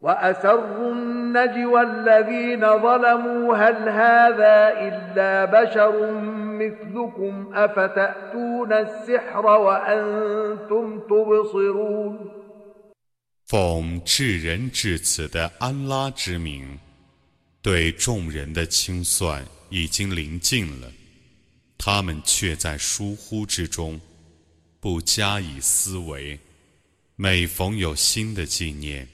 وأسروا النجوى الذين ظلموا هل هذا إلا بشر مثلكم أفتأتون السحر وأنتم تبصرون 奉至仁至慈的安拉之名，对众人的清算已经临近了，他们却在疏忽之中，不加以思维。每逢有新的纪念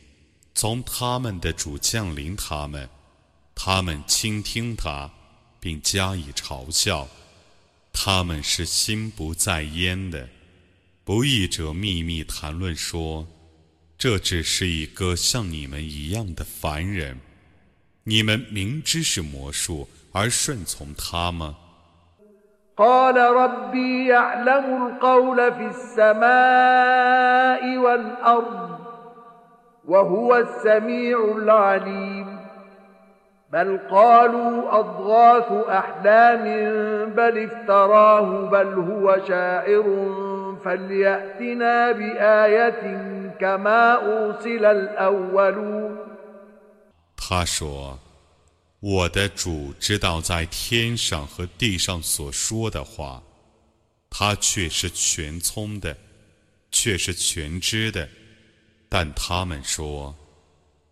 从他们的主降临他们，他们倾听他，并加以嘲笑。他们是心不在焉的。不义者秘密谈论说。这只是一个像你们一样的凡人，你们明知是魔术而顺从他吗？قال ربي يعلم القول في السماء والأرض وهو السميع العليم بل قالوا أضغاث أحلام بل افتراه بل هو شاعر فليأتنا بآية 他说：“我的主知道在天上和地上所说的话，他却是全聪的，却是全知的。 但他们说，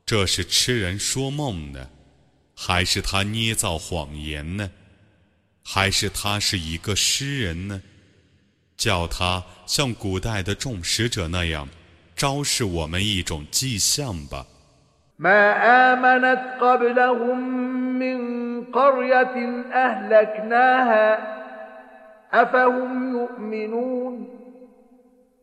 这是痴人说梦呢，还是他捏造谎言呢？还是他是一个诗人呢？叫他像古代的众使者那样。”昭示我们一种迹象吧。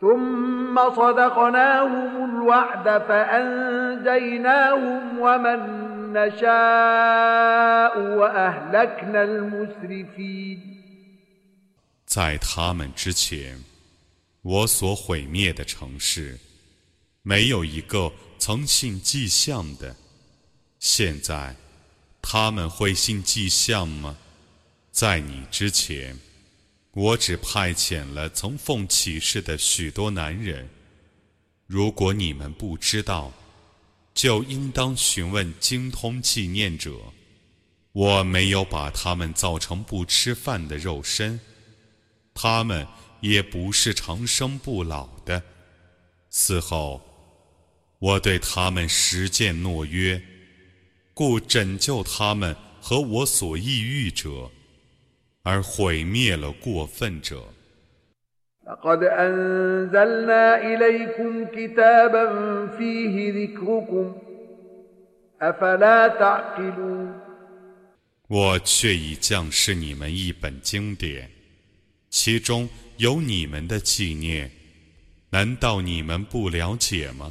ثم صدقناهم الوعد فأنجيناهم ومن نشاء وأهلكنا المسرفين 在他们之前，我所毁灭的城市，没有一个曾信迹象的。现在，他们会信迹象吗？在你之前， 我只派遣了曾奉启示的许多男人。如果你们不知道，就应当询问精通纪念者。我没有把他们造成不吃饭的肉身，他们也不是长生不老的。死后，我对他们实践诺约。故拯救他们和我所抑郁者，而毁灭了过分者。لقد أنزلنا إليكم كتابا فيه ذكركم أفلا تعقلون 我却已降示你们一本经典，其中有你们的纪念，难道你们不了解吗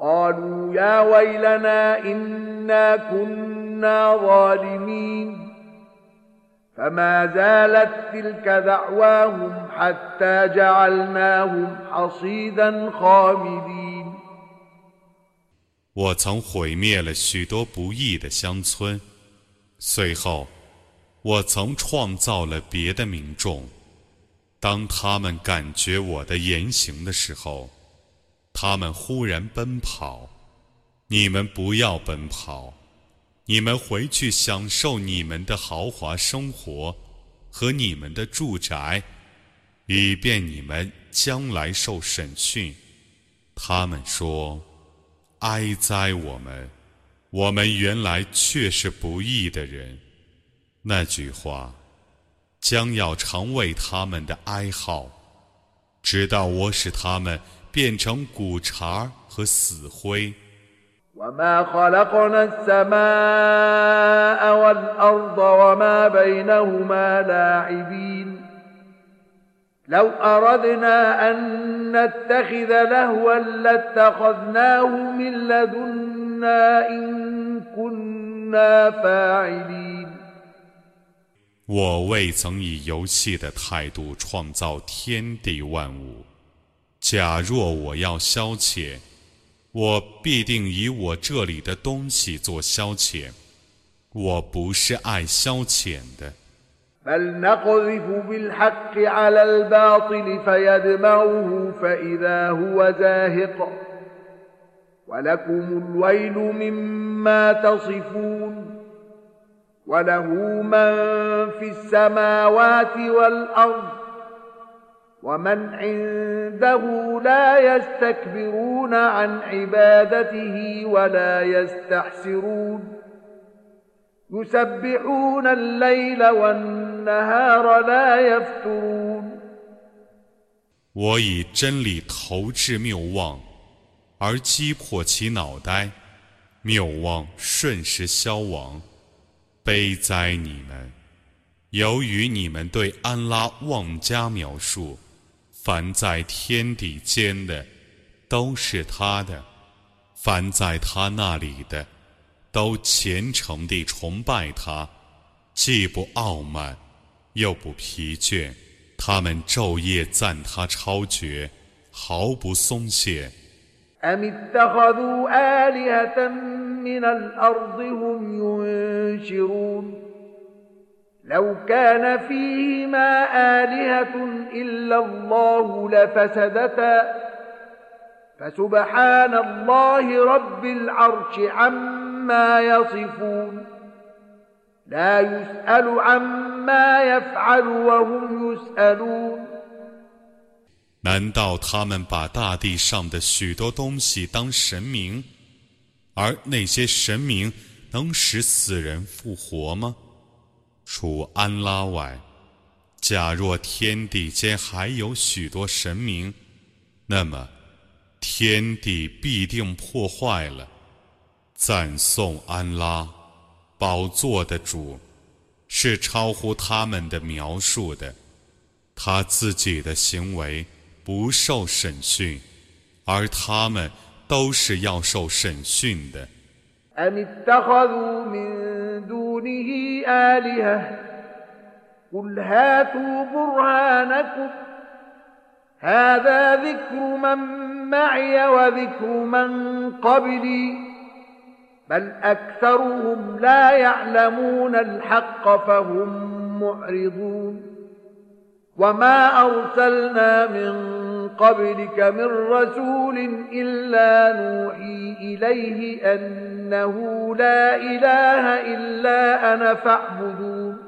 قالوا يا ويلنا إنا كنا ظالمين فما زالت تلك دعواهم حتى جعلناهم حصيدا خامدين 我曾毁灭了许多不义的乡村，随后，我曾创造了别的民众。 当他们感觉我的言行的时候， 他们忽然奔跑。你们不要奔跑，你们回去享受你们的豪华生活和你们的住宅，以便你们将来受审讯。他们说：“哀哉我们！我们原来却是不义的人。”那句话将要成为他们的哀号，直到我使他们变成骨茬和死灰。وما خلقنا السماء والأرض وما بينهما لاعبين لو أردنا أن نتخذ لهوا لاتخذناه من لدنا إن كنا فاعلين 我未曾以游戏的态度创造天地万物。 假若我要消遣，我必定以我这里的东西做消遣，我不是爱消遣的。بل نقذف بالحق على الباطل فيدمغه فإذا هو زاهق ولكم الويل مما تصفون وله من في السماوات والأرض 我以真理投掷谬妄，而击破其脑袋，谬妄瞬时消亡。悲哉你们！由于你们对安拉妄加描述。凡在天地间的，都是他的；凡在他那里的，都虔诚地崇拜他，既不傲慢，又不疲倦。他们昼夜赞他超绝，毫不松懈。لو كان فيهما آلهة إلا الله لفسدتا فسبحان الله رب العرش عما يصفون لا يسأل عما يفعل وهم يسألون 难道他们把大地上的许多东西当神明，而那些神明能使死人复活吗？ 除安拉外，假若天地间还有许多神明，那么天地必定破坏了。赞颂安拉，宝座的主，是超乎他们的描述的。他自己的行为不受审讯，而他们都是要受审讯的。دونه آلهة. قل هاتوا برهانكم. هذا ذكر من معي وذكر من قبلي. بل أكثرهم لا يعلمون الحق فهم معرضون. وما أرسلنا من قبلك من رسول إلا نوحي إليه أنه لا إله إلا أنا فاعبدون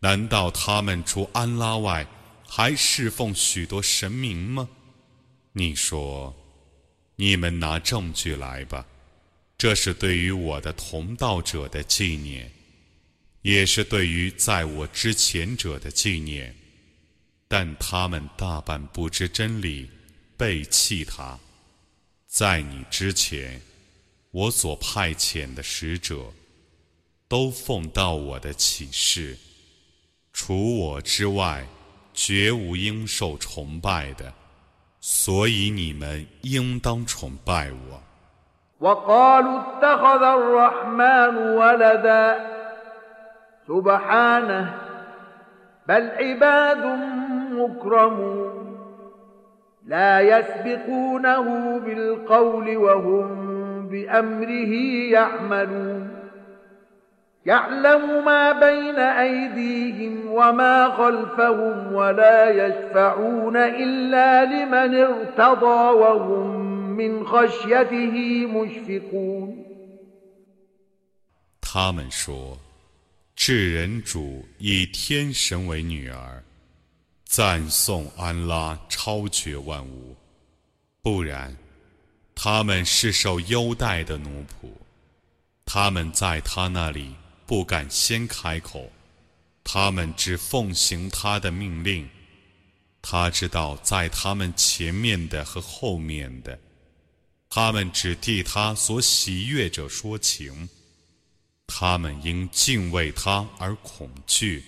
难道他们除安拉外还侍奉许多神明吗？你说，你们拿证据来吧，这是对于我的同道者的纪念，也是对于在我之前者的纪念。 但他们大半不知真理，背弃他。在你之前，我所派遣的使者，都奉到我的启示。除我之外，绝无应受崇拜的，所以你们应当崇拜我。بل عباد مكرمون لا يسبقونه بالقول وهم بأمره يعملون يعلم ما بين أيديهم وما خلفهم ولا يشفعون إلا لمن ارتضى وهم من خشيته مشفقون 他们说：“至人主以天神为女儿， 赞颂安拉超绝万物。不然，他们是受优待的奴仆，他们在他那里。”不敢先开口，他们只奉行他的命令。他知道在他们前面的和后面的，他们只替他所喜悦者说情。他们因敬畏他而恐惧。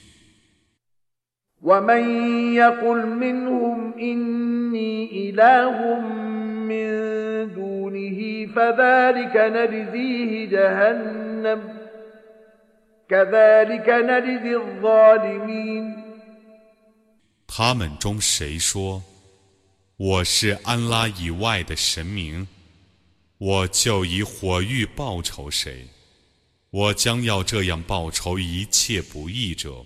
他们中谁说我是安拉以外的神明，我就以火狱报仇谁？我将要这样报仇一切不义者。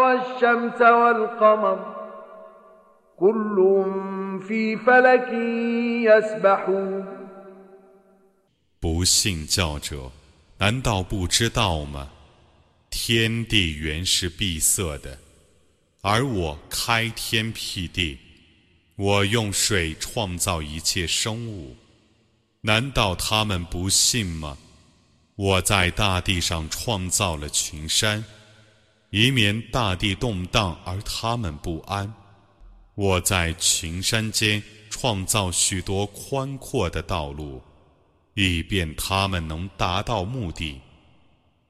والشمس والقمر كل في فلك يسبحون 不信教者，难道不知道吗？天地原是闭塞的，而我开天辟地。我用水创造一切生物，难道他们不信吗？我在大地上创造了群山， 以免大地动荡而他们不安。我在群山间创造许多宽阔的道路，以便他们能达到目的。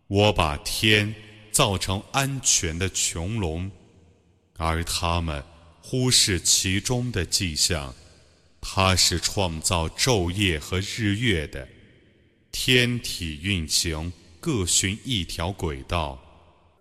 我把天造成安全的穹隆，而他们。忽视其中的迹象，他是创造昼夜和日月的，天体运行各循一条轨道。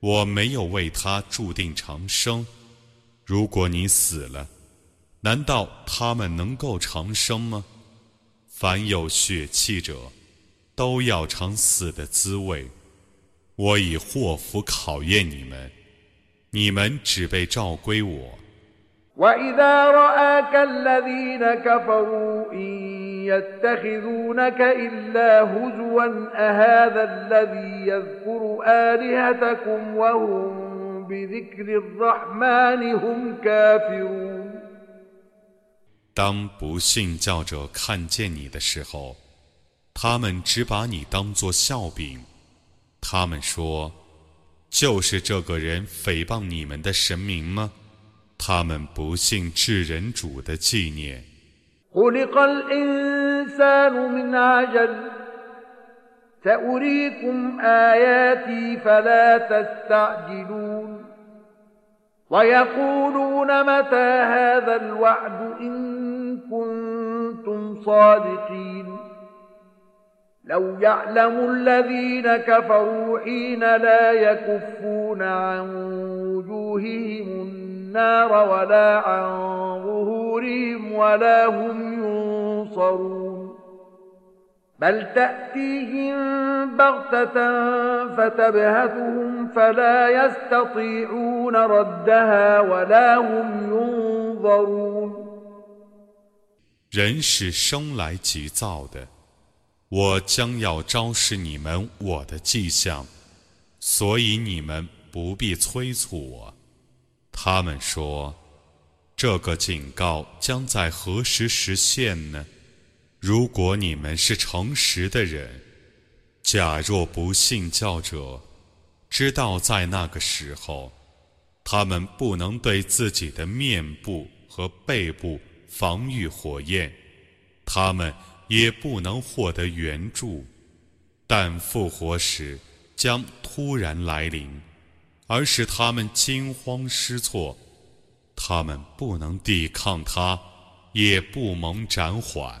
我没有为他注定长生。如果你死了，难道他们能够长生吗？凡有血气者，都要尝死的滋味。我以祸福考验你们。你们只被召归我。وإذا رآك الذين كفروا إن يتخذونك إلا هزوا أهذا الذي يذكر آلهتكم وهم بذكر الرحمن هم كافرون 当不信教者看见你的时候，他们只把你当作笑柄。他们说。就是这个人诽谤你们的神明吗？ ？”他们不信至人主的纪念。 لو يعلم الذين كفروا حين لا يكفون عن وجوههم النار ولا عن ظهورهم ولا هم ينصرون بل تأتيهم بغتة فتبهتهم فلا يستطيعون ردها ولا هم ينظرون 人是生来急躁的， 我将要昭示你们我的迹象，所以你们不必催促我。他们说：“这个警告将在何时实现呢？”如果你们是诚实的人，假若不信教者知道在那个时候，他们不能对自己的面部和背部。防御火焰，他们也不能获得援助，但复活时将突然来临，而使他们惊慌失措。他们不能抵抗他，也不蒙暂缓。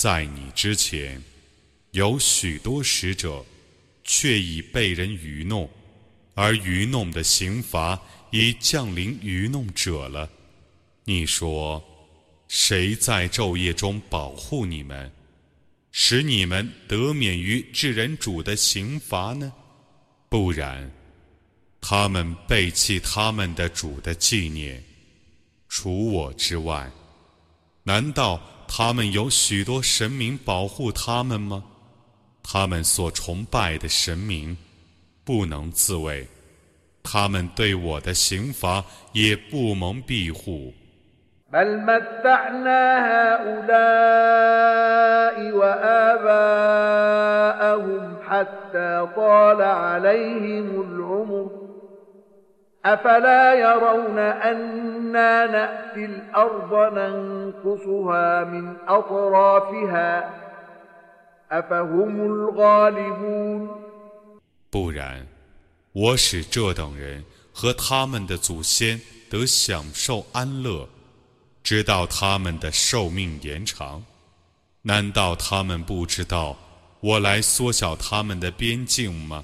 在你之前，有许多使者，却已被人愚弄，而愚弄的刑罚已降临愚弄者了。你说，谁在昼夜中保护你们，使你们得免于至人主的刑罚呢？不然，他们背弃他们的主的纪念，除我之外，难道？他们有许多神明保护他们吗？他们所崇拜的神明不能自卫，他们对我的刑罚也不蒙庇护。أفلا يرون أنا نأتي الأرض ننقصها من أطرافها أفهم الغالبون 不然，我使这等人和他们的祖先得享受安乐，直到他们的寿命延长。难道他们不知道我来缩小他们的边境吗？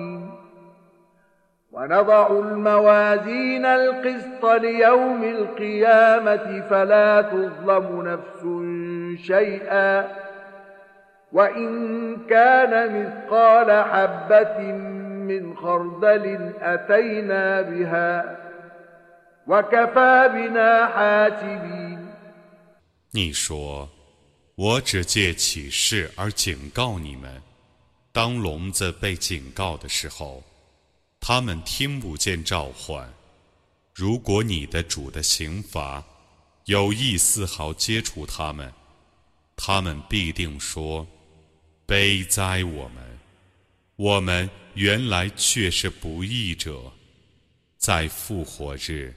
ونضع الموازين القسط ليوم القيامة فلا تظلم نفس شيئا وإن كان مثقال حبة من خردل أتينا بها وكفى بنا حاسبين 你说，我只借启示而警告你们，当聋子被警告的时候。 他们听不见召唤。如果你的主的刑罚有意丝毫接触他们，他们必定说：“悲哉我们！我们原来却是不义者。”在复活日，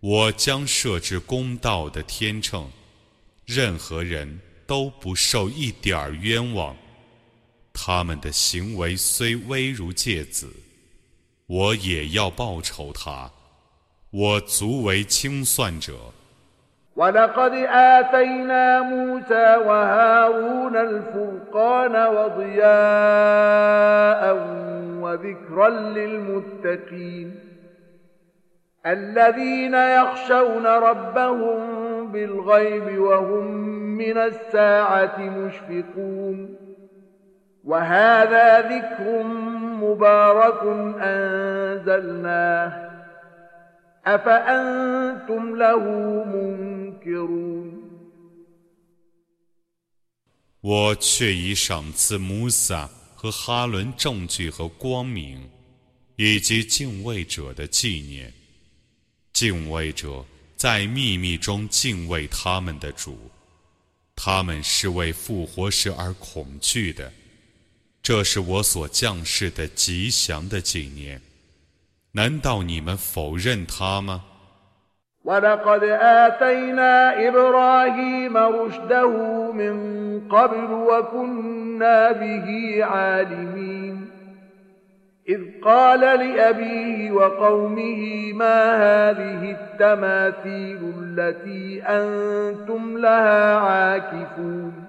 我将设置公道的天秤，任何人都不受一点儿冤枉。他们的行为虽微如芥子。我也要报仇他，我足为清算者。ولقد آتينا موسى وهارون الفرقان وضياء وذكرا للمتقين الذين يخشون ربهم بالغيب وهم من الساعة مشفقون وهذا ذكر مبارك أنزلناه أفأنتم له منكرون 我却已赏赐穆萨和哈伦证据和光明，以及敬畏者的纪念。敬畏者在秘密中敬畏他们的主，他们是为复活时而恐惧的。 这是我所降世的吉祥的纪念。难道你们否认他吗？ولقد آتينا إبراهيم رشده من قبل وكنا به عالمين إذ قال لأبيه وقومه ما هذه التماثيل التي أنتم لها عاكفون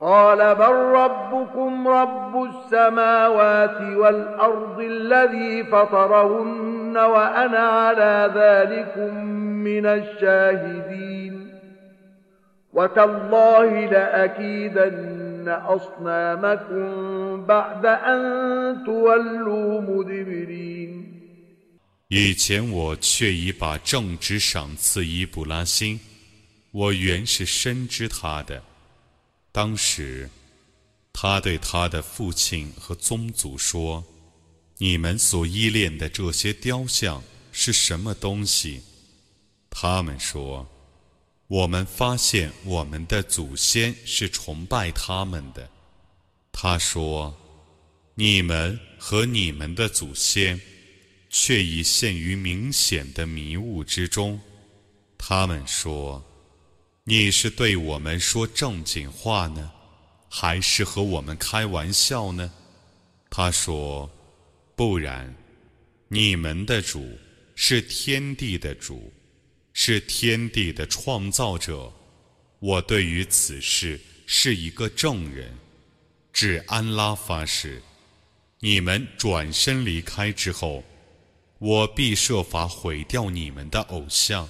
قال بل ربكم رب السماوات والأرض الذي فطرهن وأنا على ذلكم من الشاهدين 以前我却已把正直赏赐伊布拉欣，我原是深知他的。 当时，他对他的父亲和宗族说：“你们所依恋的这些雕像是什么东西？”他们说。我们发现我们的祖先是崇拜他们的。他说：“你们和你们的祖先，却已陷于明显的迷雾之中。”他们说：“你是对我们说正经话呢，还是和我们开玩笑呢？”他说：“不然，你们的主是天地的主。”是天地的创造者，我对于此事是一个证人。指安拉发誓，你们转身离开之后，我必设法毁掉你们的偶像。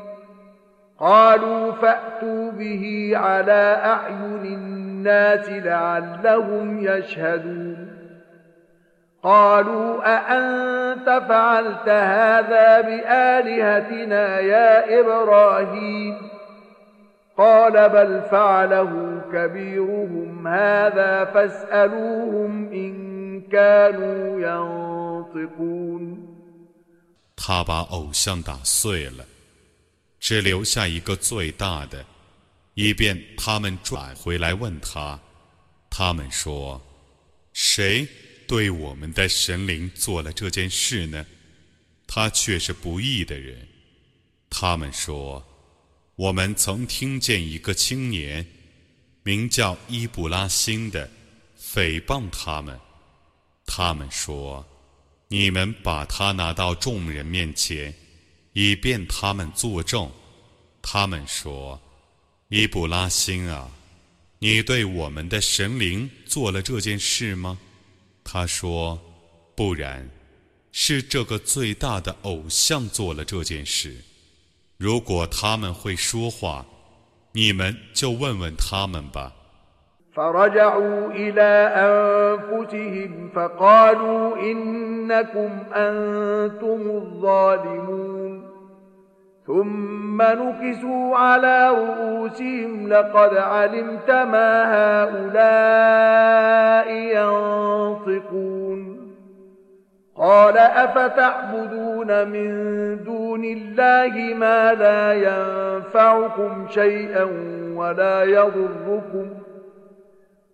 قالوا فأتوا به على أعين الناس لعلهم يشهدون قالوا أأنت فعلت هذا بآلهتنا يا إبراهيم قال بل فعله كبيرهم هذا فاسألوهم إن كانوا ينطقون 他把偶像打碎了， 只留下一个最大的，以便他们转回来问他。他们说：“谁？”对我们的神灵做了这件事呢，他却是不义的人。他们说，我们曾听见一个青年，名叫伊布拉辛的，诽谤他们。他们说，你们把他拿到众人面前，以便他们作证。他们说，伊布拉辛啊，你对我们的神灵做了这件事吗？他说：“不然，是这个最大的偶像做了这件事。如果他们会说话，你们就问问他们吧。” فرجعوا إلى أنفسهم فقالوا إنكم أنتم الظالمون. ثم نكسوا على رؤوسهم لقد علمت ما هؤلاء ينطقون. قال أفتعبدون من دون الله ما لا ينفعكم شيئا ولا يضركم؟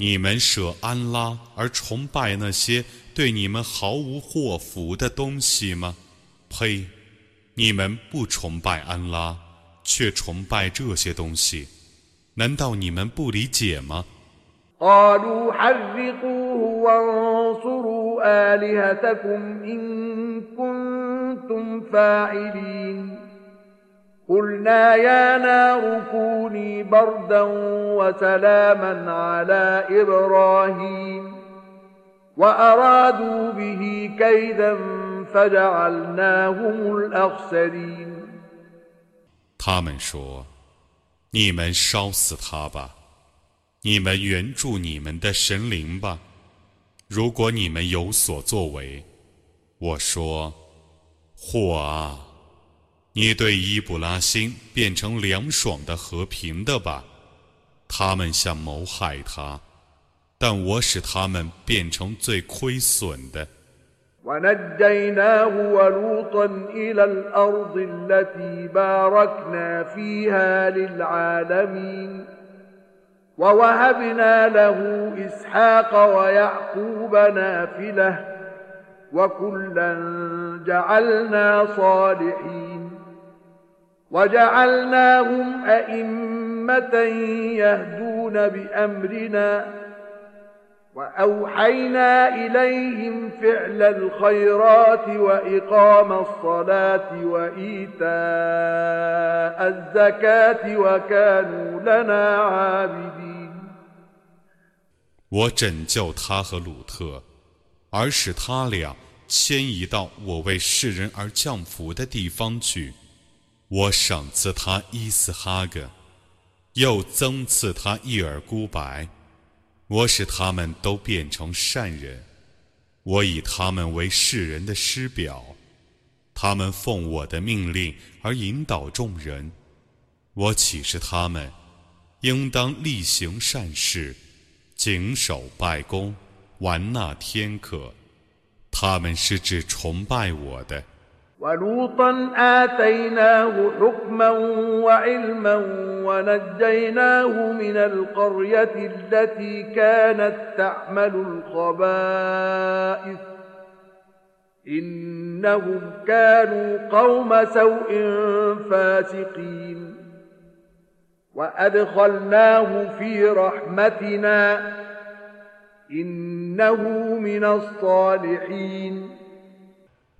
你们舍安拉而崇拜那些对你们毫无祸福的东西吗？呸！你们不崇拜安拉，却崇拜这些东西，难道你们不理解吗？” قلنا يا نار كوني بردا وسلاما على إبراهيم وأرادوا به كيدا فجعلناهم الأخسرين 他们说：“你们烧死他吧。”你们援助你们的神灵吧，如果你们有所作为，我说：或啊， 你对伊布拉欣变成凉爽的和平的吧。他们想谋害他，但我使他们变成最亏损的。ووهبنا له اسحاق ويعقوب نافله وكلا جعلنا صالحين وجعلناهم ائمه يهدون بامرنا واوحينا اليهم فعل الخيرات واقام الصلاه وايتاء الزكاه وكانوا لنا عابدين 我拯救他和鲁特，而使他俩迁移到我为世人而降福的地方去。 我赏赐他伊斯哈格，又增赐他一尔孤白。我使他们都变成善人。我以他们为世人的师表，他们奉我的命令而引导众人。我启示他们，应当力行善事。谨守拜功，玩纳天课，他们是指崇拜我的。ولوطا آتيناه حكما وعلما ونجيناه من القرية التي كانت تعمل الخبائث. إنهم كانوا قوم سوء فاسقين. وأدخلناه في رحمتنا. إنه من الصالحين.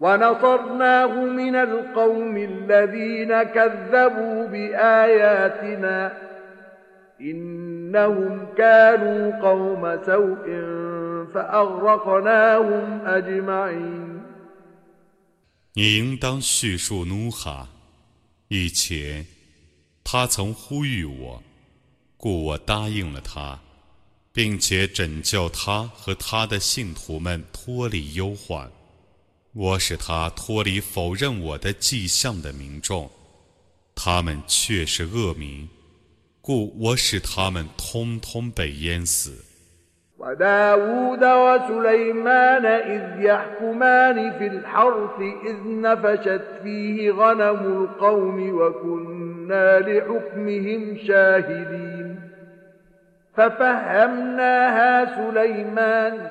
ونصرناه من القوم الذين كذبوا بآياتنا إنهم كانوا قوم سوء فأغرقناهم أجمعين 你应当叙述努哈以前，他曾呼吁我，故我答应了他，并且拯救他和他的信徒们脱离忧患。 我使他脱离否认我的迹象的民众，他们却是恶民，故我使他们通通被淹死。وداود وسليمان إذ يحكمان في الحرث إذ نفشت فيه غنم القوم وكنا لحكمهم شاهدين ففهمناها سليمان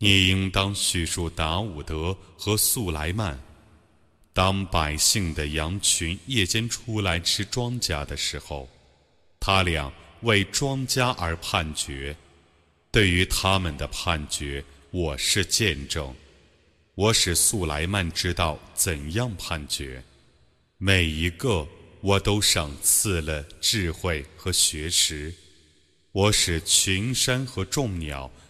你应当叙述达伍德和素莱曼，当百姓的羊群夜间出来吃庄稼的时候，他俩为庄稼而判决。对于他们的判决，我是见证。我使素莱曼知道怎样判决，每一个我都赏赐了智慧和学识。我使群山和众鸟。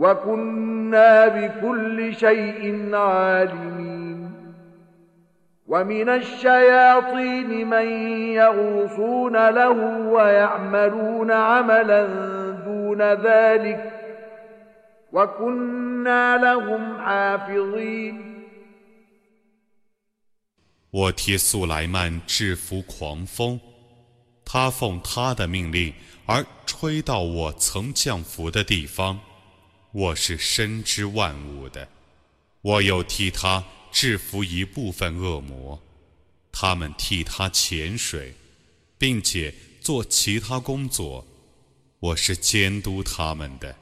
？وكنا بكل شيء عالمين ومن الشياطين من يغوصون له ويعملون عملا دون ذلك وكنا لهم حافظين 我替素莱曼制服狂风，他奉他的命令而吹到我曾降服的地方。 我是深知万物的，我有替他制服一部分恶魔，他们替他潜水，并且做其他工作，我是监督他们的。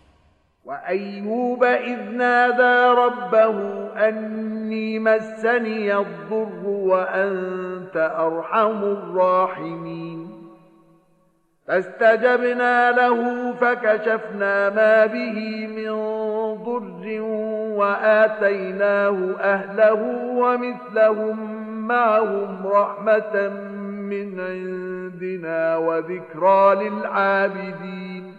فاستجبنا له فكشفنا ما به من ضر وآتيناه أهله ومثلهم معهم رحمة من عندنا وذكرى للعابدين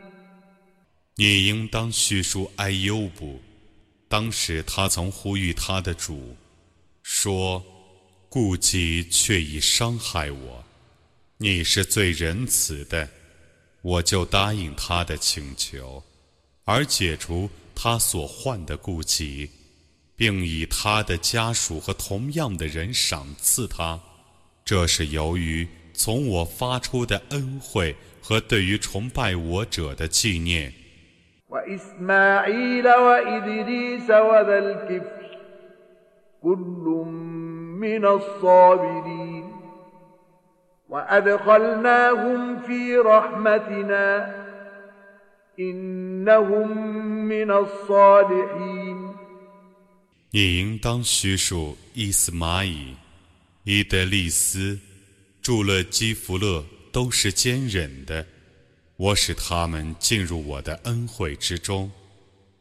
你应当叙述埃优布，当时他曾呼吁他的主，说：“顾忌却已伤害我，你是最仁慈的。” 我就答应他的请求，而解除他所患的顾忌，并以他的家属和同样的人赏赐他。这是由于从我发出的恩惠和对于崇拜我者的纪念。وأدخلناهم في رحمتنا إنهم من الصالحين 你应当叙述伊斯玛仪、伊德利斯、祝勒基弗勒都是坚忍的，我使他们进入我的恩惠之中，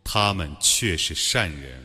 他们却是善人。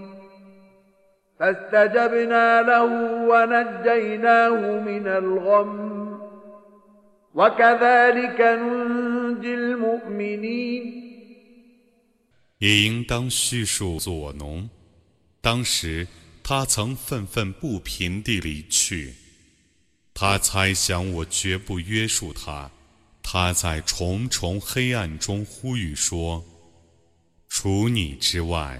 也应当叙述左农，当时他曾愤愤不平地离去，他猜想我绝不约束他，他在重重黑暗中呼吁说：“除你之外。”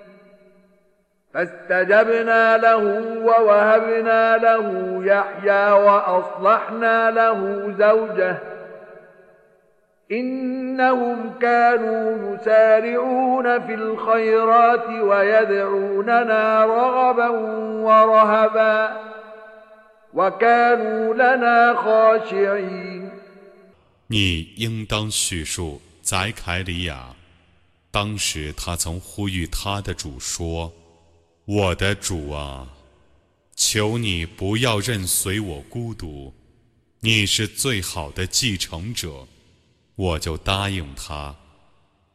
فاستجبنا له ووهبنا له يحيى وأصلحنا له زوجه إنهم كانوا يسارعون في الخيرات ويدعوننا رغبا ورهبا 你应当叙述宰凯里亚，当时他曾呼吁他的主说：“ 我的主啊，求你不要任随我孤独，你是最好的继承者。”我就答应他，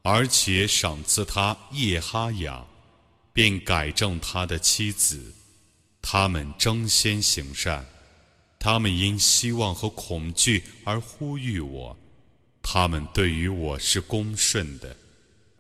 而且赏赐他叶哈雅，并改正他的妻子。他们争先行善，他们因希望和恐惧而呼吁我，他们对于我是恭顺的。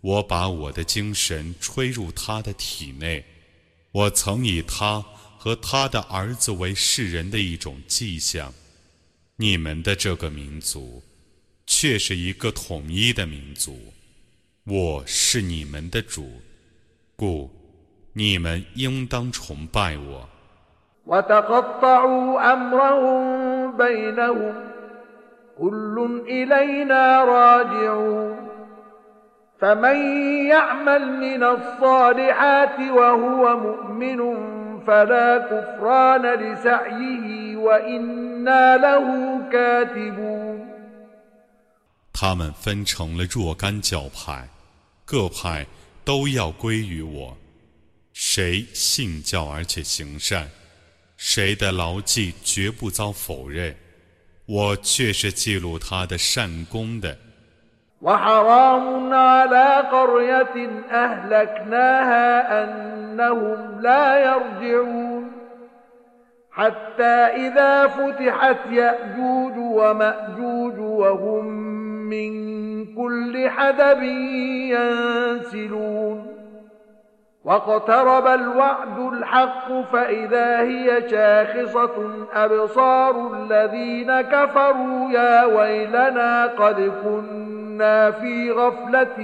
我把我的精神吹入他的体内。我曾以他和他的儿子为世人的一种迹象。你们的这个民族，却是一个统一的民族。我是你们的主，故。你们应当崇拜我。فمن يعمل من الصالحات وهو مؤمن فلا كفران لسعيه وإنا له كاتبون 他们分成了若干教派，各派都要归于我。谁信教而且行善，谁的牢记绝不遭否认。我却是记录他的善功的。 وحرام على قرية أهلكناها أنهم لا يرجعون. حتى إذا فتحت يأجوج ومأجوج وهم من كل حدب ينسلون. واقترب الوعد الحق فإذا هي شاخصة أبصار الذين كفروا يا ويلنا قد كنا في غفلة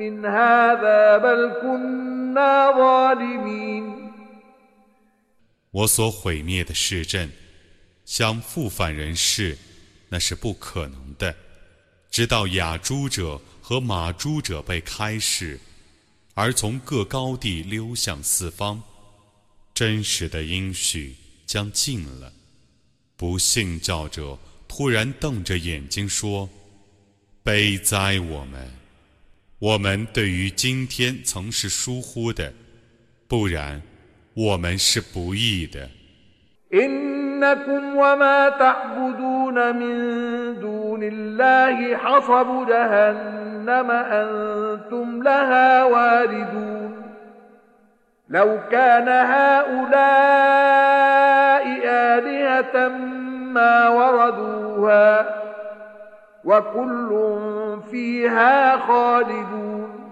من هذا بل كنا ظالمين 我所毁灭的市镇，想复返人世，那是不可能的。直到雅诸者和马诸者被开示。而从各高地溜向四方，真实的应许将近了。不信教者突然瞪着眼睛说：“ 悲哉我们！我们对于今天曾是疏忽的，不然我们是不义的。” إنكم وما تعبدون من دون الله حصب جهنم أنتم لها واردون لو كان هؤلاء آلهة ما وردوها وكل فيها خالدون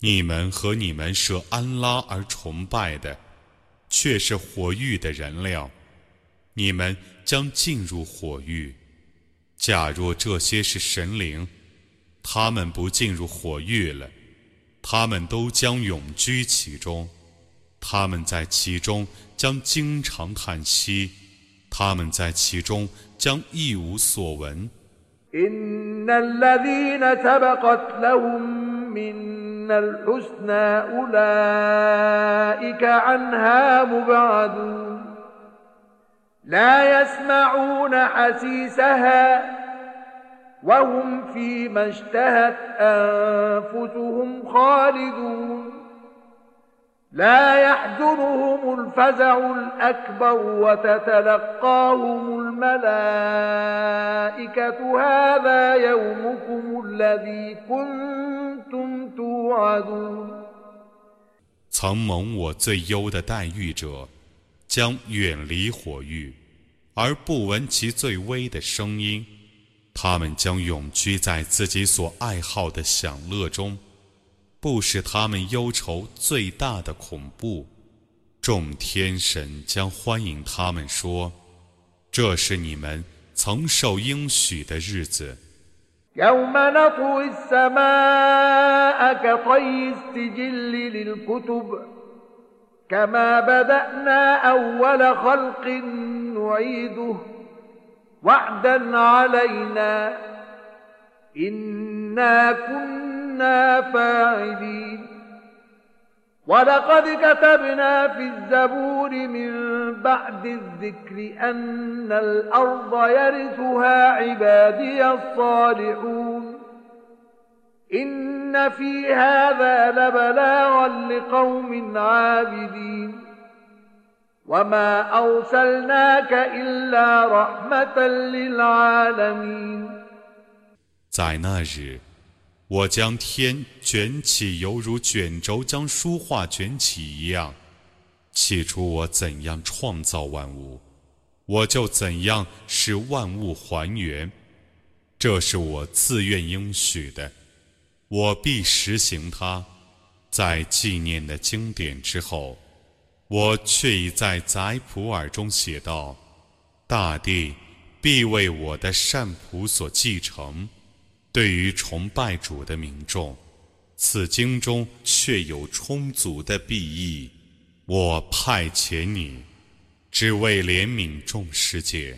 你们和你们舍安拉而崇拜的，却是火域的燃料，你们将进入火域。假若这些是神灵，他们不进入火域了，他们都将永居其中， 他们在其中将经常叹息。他们在其中将一无所闻。لا يحزنهم الفزع الأكبر وتتلقاهم الملائكة هذا يومكم الذي كنتم توعدون 曾蒙我最优的待遇者，将远离火狱，而不闻其最微的声音。他们将永居在自己所爱好的享乐中， 不使他们忧愁最大的恐怖。众天神将欢迎他们说：“这是你们曾受应许的日子。” يوم نطوي السماء كطي السجل للكتب كما بدأنا أول خلق نعيده وعدا علينا إنا كنا فاعلين ولقد كتبنا في الزبور من بعد الذكر أن الأرض يرثها عبادي الصالحون إن في هذا لبلاغا لقوم عابدين وما أرسلناك إلا رحمة للعالمين 在那日。 我将天卷起，犹如卷轴将书画卷起一样。起初我怎样创造万物，我就怎样使万物还原。这是我自愿应许的，我必实行它。在纪念的经典之后，我却已在宰普尔中写道：大地必为我的善仆所继承。对于崇拜主的民众，此经中确有充足的裨益。我派遣你，只为怜悯众世界。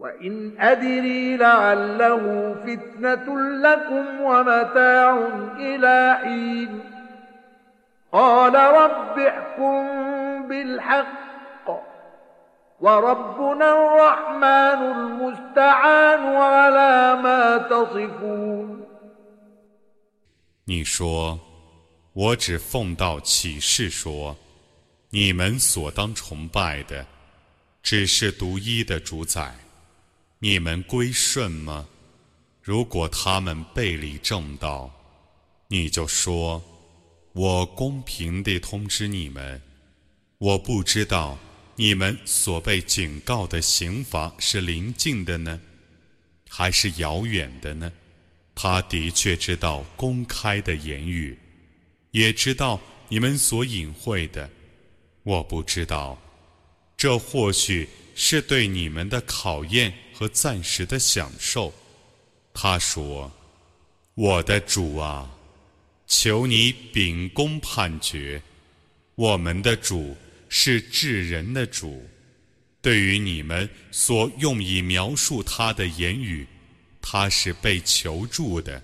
وإن أدري لعله فتنة لكم ومتاع إلى حين قال رب احكم بالحق وربنا الرحمن المستعان على ما تصفون 你说，我只奉道启示说，你们所当崇拜的，只是独一的主宰。 你们归顺吗？如果他们背离正道，你就说：“我公平地通知你们，我不知道你们所被警告的刑罚是临近的呢，还是遥远的呢？他的确知道公开的言语，也知道你们所隐晦的。我不知道，这或许是对你们的考验。”和暂时的享受，他说：“我的主啊，求你秉公判决。我们的主是治人的主。对于你们所用以描述他的言语，他是被求助的。”